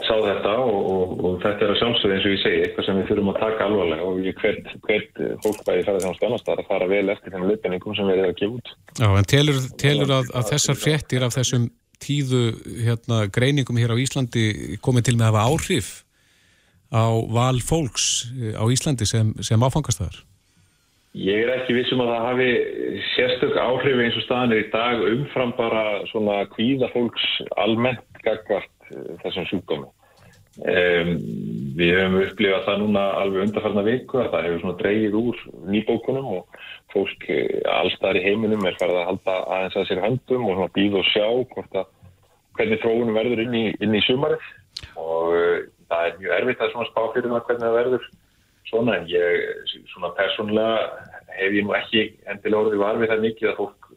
sá þetta og, og, og þetta er að sjálfsögðu eins og ég segi, eitthvað sem við þurfum að taka alvarlega og ég hvert, hvert fólk bæði ferða þeim stannastar að fara vel eftir þeim leipenningum sem við erum að gefa út.
Já, en telur, telur að, að þessar fréttir af þessum tíðu hérna, greiningum hér á Íslandi komið til með að hafa áhrif á val fólks eh, á Íslandi sem, sem áfangastæðar?
Ég er ekki vissum að það hafi sérstök áhrif eins og staðanir í dag umfram bara svona kvíða fólks almennt gagvart þessum sjúkdómi. Um, við höfum upplifað það núna alveg undarfarna viku að það hefur dreigið úr nýbókunum og fólk uh, allstaðar í heiminum er farið að halda aðeins að sér höndum og býða og sjá að hvernig þróunum verður inn í, inn í sumarið og uh, það er mjög erfitt að spá fyrir það hvernig það verður svona en ég svona persónulega hef ég nú ekki endilega orðið var við það mikið að fólk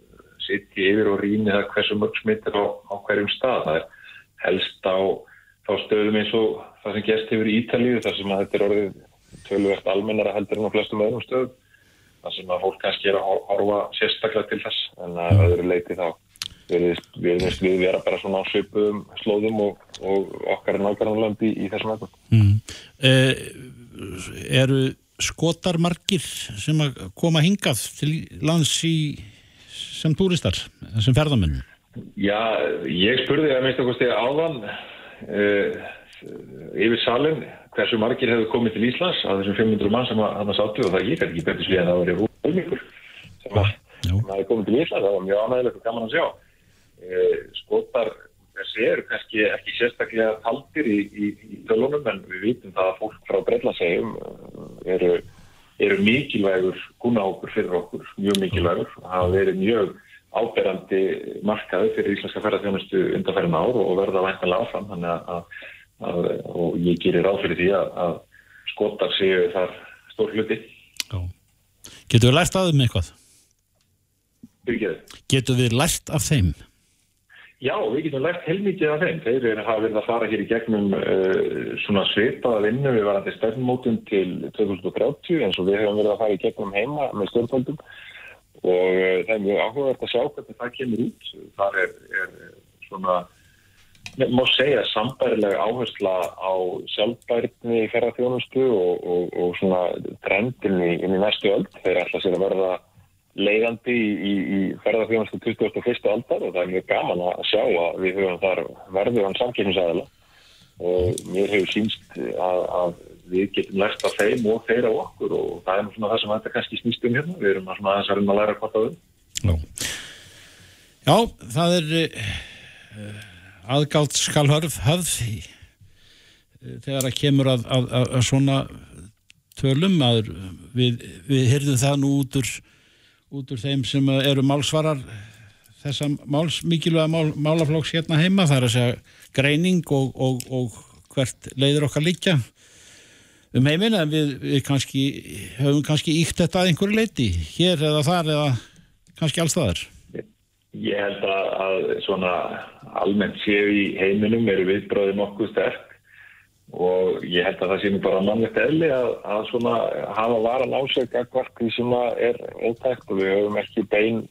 sitti yfir og rýni það hversu mörg smitt er á, á hverjum stað. Það er helst á, á stöðum eins og það sem gerst hefur í Ítalíu þar sem að þetta er orðið töluvert almennara heldur en á flestum öðrum stöðum. Það sem að fólk kannski er að hor- horfa sérstaklega til þess en að öðru leiti þá við við við vera bara svona á svipuðum slóðum og, og okkar er nákvæmlega land í, í þessum öðrum.
Mm. Uh, eru skotar margir sem að koma hingað til lands í, sem túristar, sem ferðamenn?
Já, ég spurði að minnst okkur stegi áðan uh, eh, yfir salin hversu margir hefur komið til Íslands af þessum 500 mann sem að hann sáttu og það ég er ekki betur slið en það var í húnmíkur sem að það hefur komið til Íslands. Það var mjög ánægilegt og gaman að sjá. Eh, skotar þessi eru kannski ekki sérstaklega taldir í, í, í tölunum en við vitum það að fólk frá Breitlandsegjum eru, eru mikilvægur gunnahókur fyrir okkur, mjög mikilvægur það hafa verið mjög áberandi markaðu fyrir íslenska ferðarþjónustu undanferðin ár og verða væntanlega áfram þannig að, að og ég gerir ráð fyrir því að, að skotar séu þar stór hluti Já.
Getur við lært af þeim eitthvað?
Byrgið.
Getur við lært af þeim?
Já, við getum lært heilmikið af þeim. Þeir eru hafa verið að fara hér í gegnum uh, svona svipaða vinnu við varandi stefnmótum til 2030 eins og við hefum verið að fara í gegnum heima með stjórnvöldum og uh, það er mjög áhugavert að sjá hvernig það kemur út. Það er, er svona, má segja, sambærilega áhersla á sjálfbærni í ferðarþjónustu og, og, og svona trendin í, inn í næstu öll. Þeir ætla sér að verða leiðandi í, í, ferðarþjónustu 21. aldar og það er mjög gaman að sjá að við höfum þar verðuðan samkynnsæðila og mér hefur sínst að, að við getum lært af þeim og þeirra okkur og það er svona það sem þetta kannski snýst um hérna, við erum að svona aðeins að reyna að læra hvort á þau.
Já. Það er uh, aðgátt skalhörf höfð uh, þegar að kemur að, að, að svona tölum að við, við hyrðum það nú út úr, út úr þeim sem eru málsvarar þessa máls, mikilvæga mál, málaflóks hérna heima, það er að segja greining og, og, og hvert leiður okkar líka um heiminn en við, við kannski höfum kannski íkt þetta að einhverju leiti hér eða þar eða kannski allstaðar
Ég held að, að svona almennt séu í heiminum eru viðbráðið nokkuð sterk og ég held að það sé nú bara mannlegt eðli að, að svona hafa varan ásök ekkert því sem er ótækt og við höfum ekki bein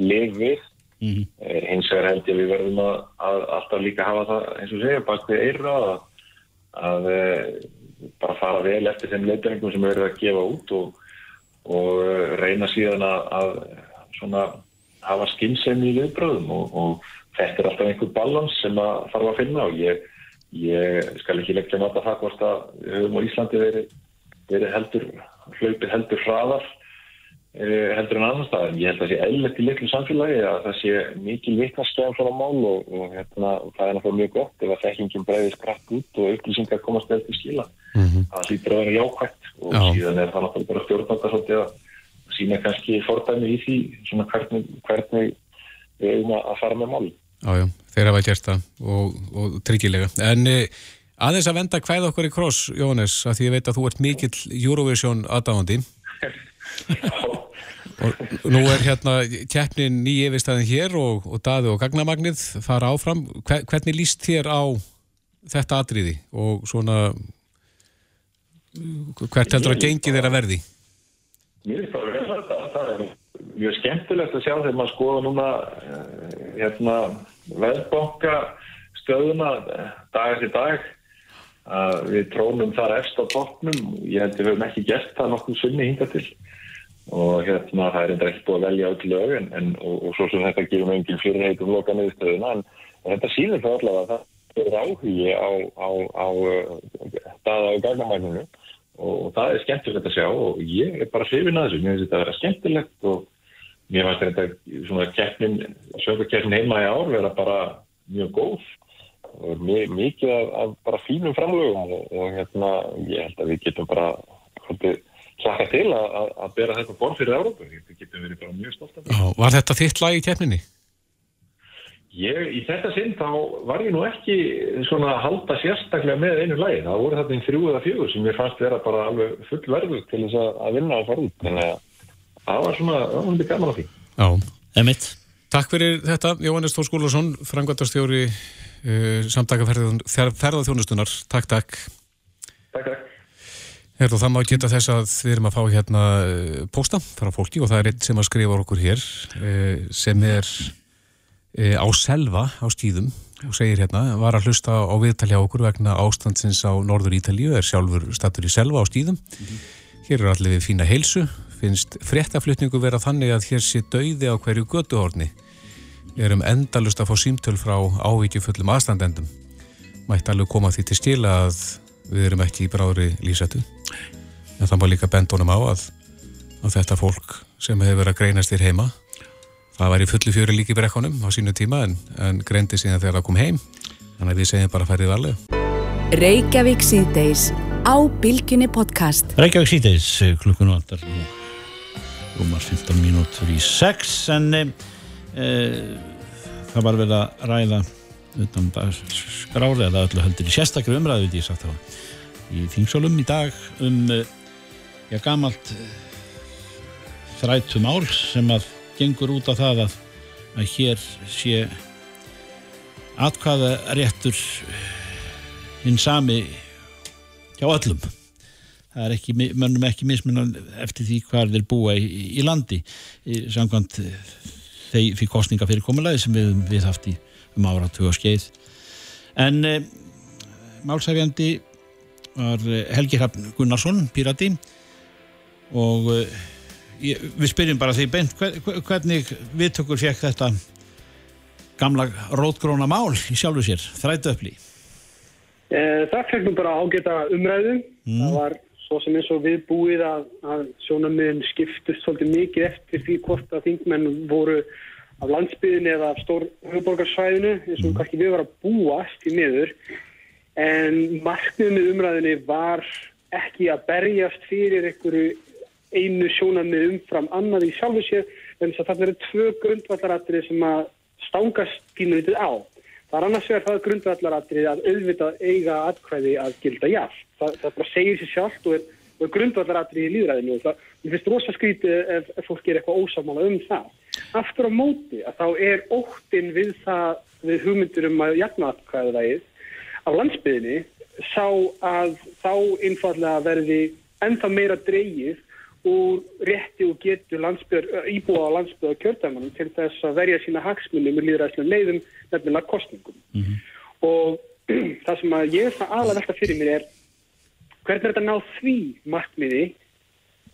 lifið mm -hmm. hins vegar held ég að við verðum að, að alltaf líka hafa það eins og segja bak við eira að, að bara fara vel eftir þeim leiturningum sem við verðum að gefa út og, og eh, reyna síðan að, að hafa skynsemi í viðbröðum og, og þetta er alltaf einhver balans sem að fara að finna og ég, ég skal ekki leggja nota það hvort að höfum á Íslandi verið, verið heldur hlaupið heldur hraðar heldur en annan stað. Ég held að það sé eðlert í litlu samfélagi að það sé mikil vittnarskjæðan svona mál og, og hérna, það er náttúrulega mjög gott ef að þekkingin breyðist grætt út og upplýsingar komast eða til skila. Mm -hmm. Það hlýtur að vera jákvægt og Já. síðan er það náttúrulega bara stjórnandar svolítið að sína kannski fordæmi í því svona hvernig, hvernig við erum að fara með mál.
Jájá, þeir hafa gert það og, og tryggilega. En e, aðeins að venda hvað okkur í kross, Jónes, að því ég veit að þú ert mikill Eurovision aðdáðandi. nú er hérna keppnin ný yfirstæðin hér og, og daði og gagnamagnið fara áfram. Hvernig líst þér á þetta atriði og svona hvert heldur að gengi þeirra verði?
Mér finnst það að vera þetta það er mjög skemmtilegt að sjá þegar maður skoða núna eh, hérna veðbóka stöðuna eh, dag eftir dag að við trónum þar eftir á toppnum. Ég held að við hefum ekki gert það nokkuð sunni hinga til og hérna það er enda ekki búið að velja öll lög en, en, og, og svo sem þetta gefur mjög engin fyrirheitum loka niðurstöðuna en, þetta sýnir það allavega að það er áhugi á, á, á staða og gagnamægninu og, og það er skemmtilegt að sjá og ég er bara hrifin að þessu, mér finnst þetta að vera skemmtilegt og mér finnst þetta svona keppnin, sjöfnarkeppnin heima í ár vera bara mjög góð. Og mikið af, af bara fínum framlögum og, og hérna ég held að við getum bara hvort hlaka til að, að bera þetta borð fyrir Európa. Þetta getur verið bara mjög stolt af
þetta. Var þetta þitt lag í keppninni?
Ég, í þetta sinn þá var ég nú ekki svona að halda sérstaklega með einu lagi. Það voru þetta einn þrjú eða fjögur sem ég fannst vera bara alveg full verðu til þess að vinna á farið. Þannig að það var svona, það var mjög gaman á því.
Já, emitt.
Takk fyrir þetta, Jóhannes Tór Skúlason, frangvæntarstjóri uh, samtakaferðarþjónustunar. Takk, takk.
Takk, takk.
Herðu, það má geta þess að við erum að fá hérna eh, posta frá fólki og það er einn sem að skrifa okkur hér eh, sem er eh, á selva á stíðum og segir hérna, var að hlusta á viðtalja okkur vegna ástandsins á Norður Ítalíu, er sjálfur statur í selva á stíðum. Hér er allir við fína heilsu, finnst fréttaflutningu vera þannig að hér sé dauði á hverju götuhorni. Við erum endalust að fá símtöl frá ávíkjufullum aðstandendum. mætti alveg koma því til skila að við erum ekki í bráðri lífsættu en það má líka bendunum á að, að þetta fólk sem hefur verið að greinast þér heima það var í fullu fjöri líki brekkanum á sínu tíma en, en greindi síðan þegar það kom heim. Þannig að við segjum bara færið varlega
Reykjavík síðdeis á Bilginni podcast.
Reykjavík síðdeis klukkun og allar rúmar 15 mínútur í 6 en e, e, það var vel að ræða utan skrári eða öllu heldur í sérstakri umræðu því sagt þá í þingsólum í dag um já gamalt þrætum ál sem að gengur út á það að, að hér sé atkvaða réttur hinn sami hjá öllum. Það er ekki, mönnum ekki mismunan eftir því hvað þeir búa í, í landi. Samkvæmt þeir fyrir kostninga fyrir komulæði sem við, við haft í um áratu og skeið. En e, málsæfjandi var eh, Helgi Hrafn Gunnarsson, Pírati. Og e, ég, við spyrjum bara því beint hvernig viðtökur fekk þetta gamla rótgróna mál í sjálfu sér, þrætu öfli
e, Það fekk nú bara ágæta umræðu. Mm. það var svo sem eins og við búið að, að sjónamiðin skiptust svolítið mikið eftir því hvort að þingmenn voru af landsbyðinu eða af stór höfuborgarsvæðinu eins og mm. kannski við varum að búast í miður en markmiðum með umræðinu var ekki að berjast fyrir einhverju einu sjónamið umfram annað í sjálfu sér en þess að þarna eru tvö grundvallaratrið sem að stangast pínulítið á. Það er annars vegar það grundvallaratrið að auðvitað eiga atkvæði að gilda jafn. Það, það bara segir sér sjálft og er, er grundvallaratrið í líðræðinu og það, ég finnst rosa skrítið ef, ef fólk er eitthvað ósámála um það aftur á móti að þá er óttinn við það við hugmyndur um að jafnatkvæðaðið á landsbyðinni sá að þá einfallega verði ennþá meira dreyið úr rétti og getur íbúa á landsbyða kjördamanum til þess að verja sína hagsmunni með líðræðslega leiðum nefnilega kostningum mm -hmm. og það sem að ég það alveg velta fyrir mér er hvernig er þetta náð því markmiði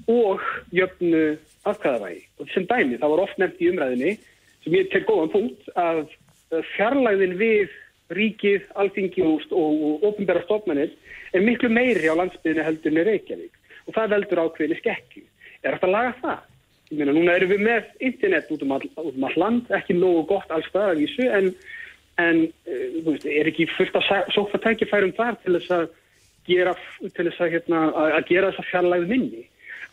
og jöfnu afkvæðavægi. Og sem dæmi, það var oft nefnt í umræðinni, sem ég tel góðan punkt, að fjarlæðin við ríkið, alþingi og, ofnbæra stofnarnir er miklu meiri á landsbyðinu heldur með Reykjavík. Og það veldur ákveðinni skekki. Er þetta að laga það? Ég meina, núna erum við með internet út um all, út um all land, ekki nógu gott alls það að vísu, en, en uh, veist, er ekki fullt að sófa tækifærum þar til þess að gera, hérna, að gera þessa fjarlæði minni.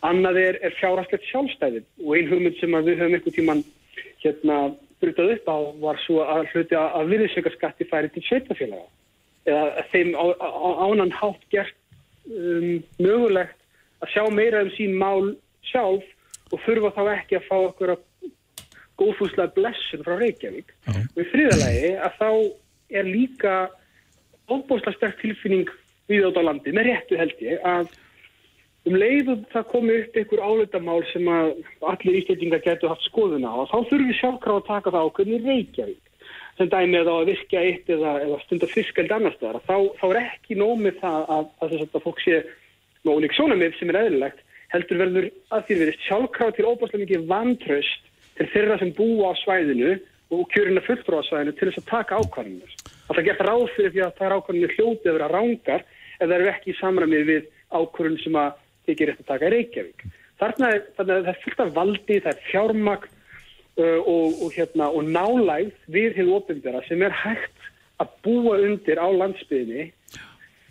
Annað er, er fjárhastlegt sjálfstæði. Og ein hugmynd sem við höfum einhvern tíman hérna brutað upp á var svo að hluti að virðisaukarskatti færi til sveitafélaga eða þeim á, á, ánan hátt gert um, mögulegt að sjá meira um sín mál sjálf og þurfa þá ekki að fá okkur að góðfúslega blessun frá Reykjavík. -huh. og í fríðalagi að þá er líka óbúslega sterk tilfinning við átt á landi með réttu held ég að um leiðum það komi upp einhver áleitamál sem að allir ístætingar getur haft skoðuna á, þá þurfum við sjálfkráð að taka það á hvernig Reykjavík sem dæmi eða að virkja eitt eða, eða stundar fiskald annar staðar, þá, þá er ekki nómið það að, að þess að fólk sé með óník sjónamið sem er eðlilegt heldur verður að því verðist sjálfkráð til óbúslega mikið vantraust til þeirra sem búa á svæðinu og kjörina fulltrú á svæðinu til þess að taka ákvarðinir. Það er gert ráð fyrir því að það er ákvarðinir hljótið að vera rángar eða eru ekki í samræmið við ákvarðin sem að þykir eftir að taka Reykjavík. Þarna er, þarna er það fullt af valdi, það er fjármagn uh, og, og, hérna, og nálægð við hefur ofinbjara sem er hægt að búa undir á landsbyðinni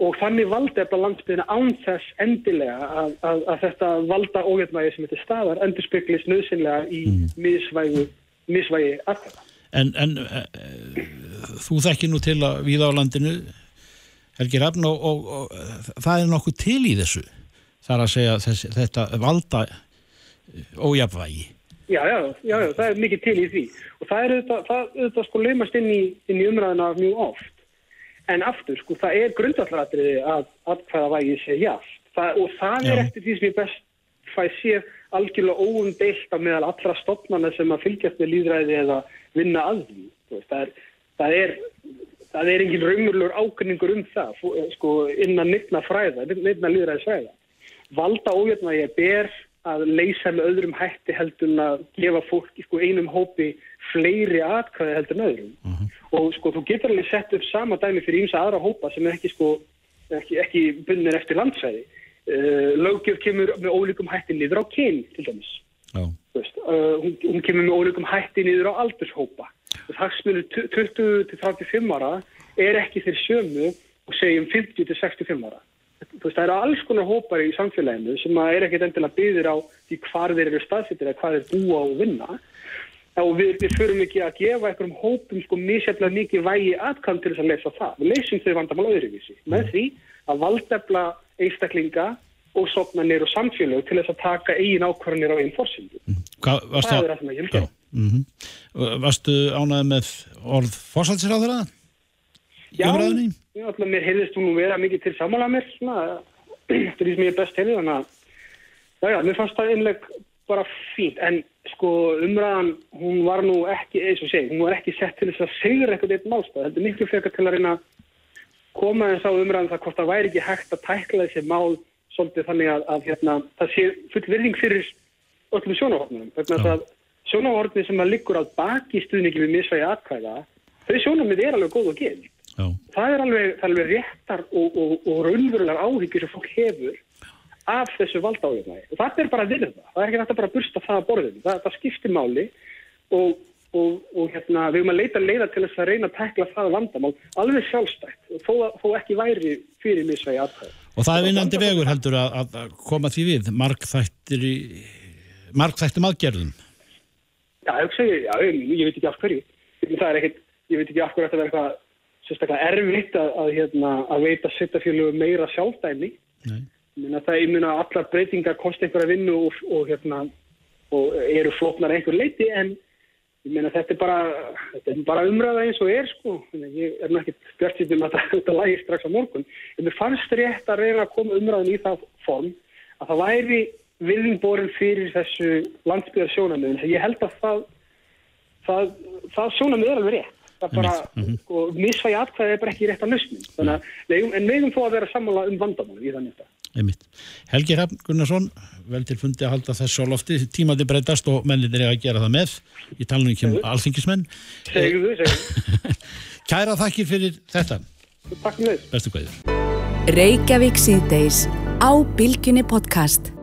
og þannig valda þetta landsbyðina án þess endilega að, að, að þetta valda óhjöfnvægi sem þetta staðar endur speklis nöðsynlega í mm. misvægi aðkvæða.
En, en uh, þú þekkir nú til að við á landinu Helgi Rafn og, og, og það er nokkuð til í þessu þar að segja þess, þetta valda ójafvægi.
Já, já, já, já, það er mikið til í því. Og það er auðvitað, það auðvitað sko laumast inn í, inn í umræðina mjög oft. En aftur, sko, það er grundvallaradriði að aðkvæða vægi sé jáft það, og það er eftir því sem ég best fæ sér algjörlega óundeilt að meðal allra stopnarna sem að fylgjast með líðræði eða vinna að því. Það er, það er, það er engin raumurlur ákynningur um það, sko, innan nýtna fræða, nýtna líðræði valda ójöfnvægi ber að leysa með öðrum hætti heldur en að gefa fólk sko, einum hópi fleiri atkvæði heldur en öðrum. Uh -huh. Og sko þú getur alveg sett upp sama dæmi fyrir ímsa aðra hópa sem er ekki sko ekki, ekki bundin eftir landsæði uh, lögjöf kemur með ólíkum hætti niður á kyn til dæmis. Veist, uh, hún, hún kemur með ólíkum hætti niður á aldurshópa hagsmunir 20-35 ára er ekki þeir sömu og segjum 50-65 ára veist, það eru alls konar hópar í samfélaginu sem er ekkit endilega byggðir á því hvar þeir eru staðsittir eða hvað þeir búa og vinna og við, við förum ekki að gefa einhverjum hópum sko misjaflega mikið vægi aðkvæm til þess að lesa það. Við leysum þau vandamál öðruvísi með mm. því að valdefla einstaklinga og sopnarnir og samfélag til þess að taka eigin ákvarðanir á einn fórsyndu. Mm. Það er það sem ég vil gera. Mm
-hmm. Varstu ánæðið með orð fórsaldsir á þeirra?
Já, já alltaf mér heyrðist þú nú vera mikið til samála mér svona, eftir því sem ég er best heyrðið þannig að já, já, mér fannst það einleg bara fínt, en sko umræðan, hún var nú ekki, eins og segi, hún var ekki sett til þess að segra eitthvað eitt málstað, þetta er miklu frekar til að reyna að koma þess á umræðan það hvort það væri ekki hægt að tækla þessi mál svolítið þannig að, að hérna, það sé full virðing fyrir öllum sjónahornum, vegna ja. að sjónahorni sem að liggur á baki stuðningi við misvægi atkvæða, þau sjónamið er alveg góð og geð. Það er alveg, það er alveg réttar og, og, og raunverulegar áhyggjur sem fólk hefur af þessu valdáðurna og það er bara að vinna það, það er ekki að bara bursta það að borðinu, það, það skiptir máli og, og, og hérna, við erum að leita leiða til þess að reyna að tekla það vandamál alveg sjálfstækt þó, þó ekki væri fyrir misvegi aðkvæð.
Og það er vinnandi vegur heldur að, að koma því við, markþættir í, markþættum aðgerðum?
Já, ég, segi, já, ég, ég veit ekki af hverju, það er ekkit, ég veit ekki af hverju þetta verður eitthvað sérstaklega erfitt að, að, hérna, að veita sittafjölu meira sjálfdæmi. Það er mjög allar breytingar kosti einhverja vinnu og, og, hérna, og eru floknar einhver leiti en meina, þetta er bara, bara umræða eins og er sko. Ég er náttúrulega ekki bjart sýtum að þetta lægir strax á morgun. En mér fannst rétt að reyna að koma umræðin í það form að það væri viðingborin fyrir þessu landsbyðar sjónamöðun. Ég held að það, það, það sjónamöð er alveg rétt það bara, mm -hmm. sko, misfægi atkvæði er bara ekki rétt að lausnum, þannig að legum, en megum þó að vera sammála um vandamál í þannig að
Helgi Hrafn Gunnarsson vel til fundi að halda þess á lofti. Tímandi breytast og menninir er að gera það með. Í talunum ekki um alþingismenn.
Segðu þau, segðu.
Kæra þakkir fyrir þetta.
Takk fyrir.
Bestu hverjur
Reykjavík síðdeis á Bilginni podcast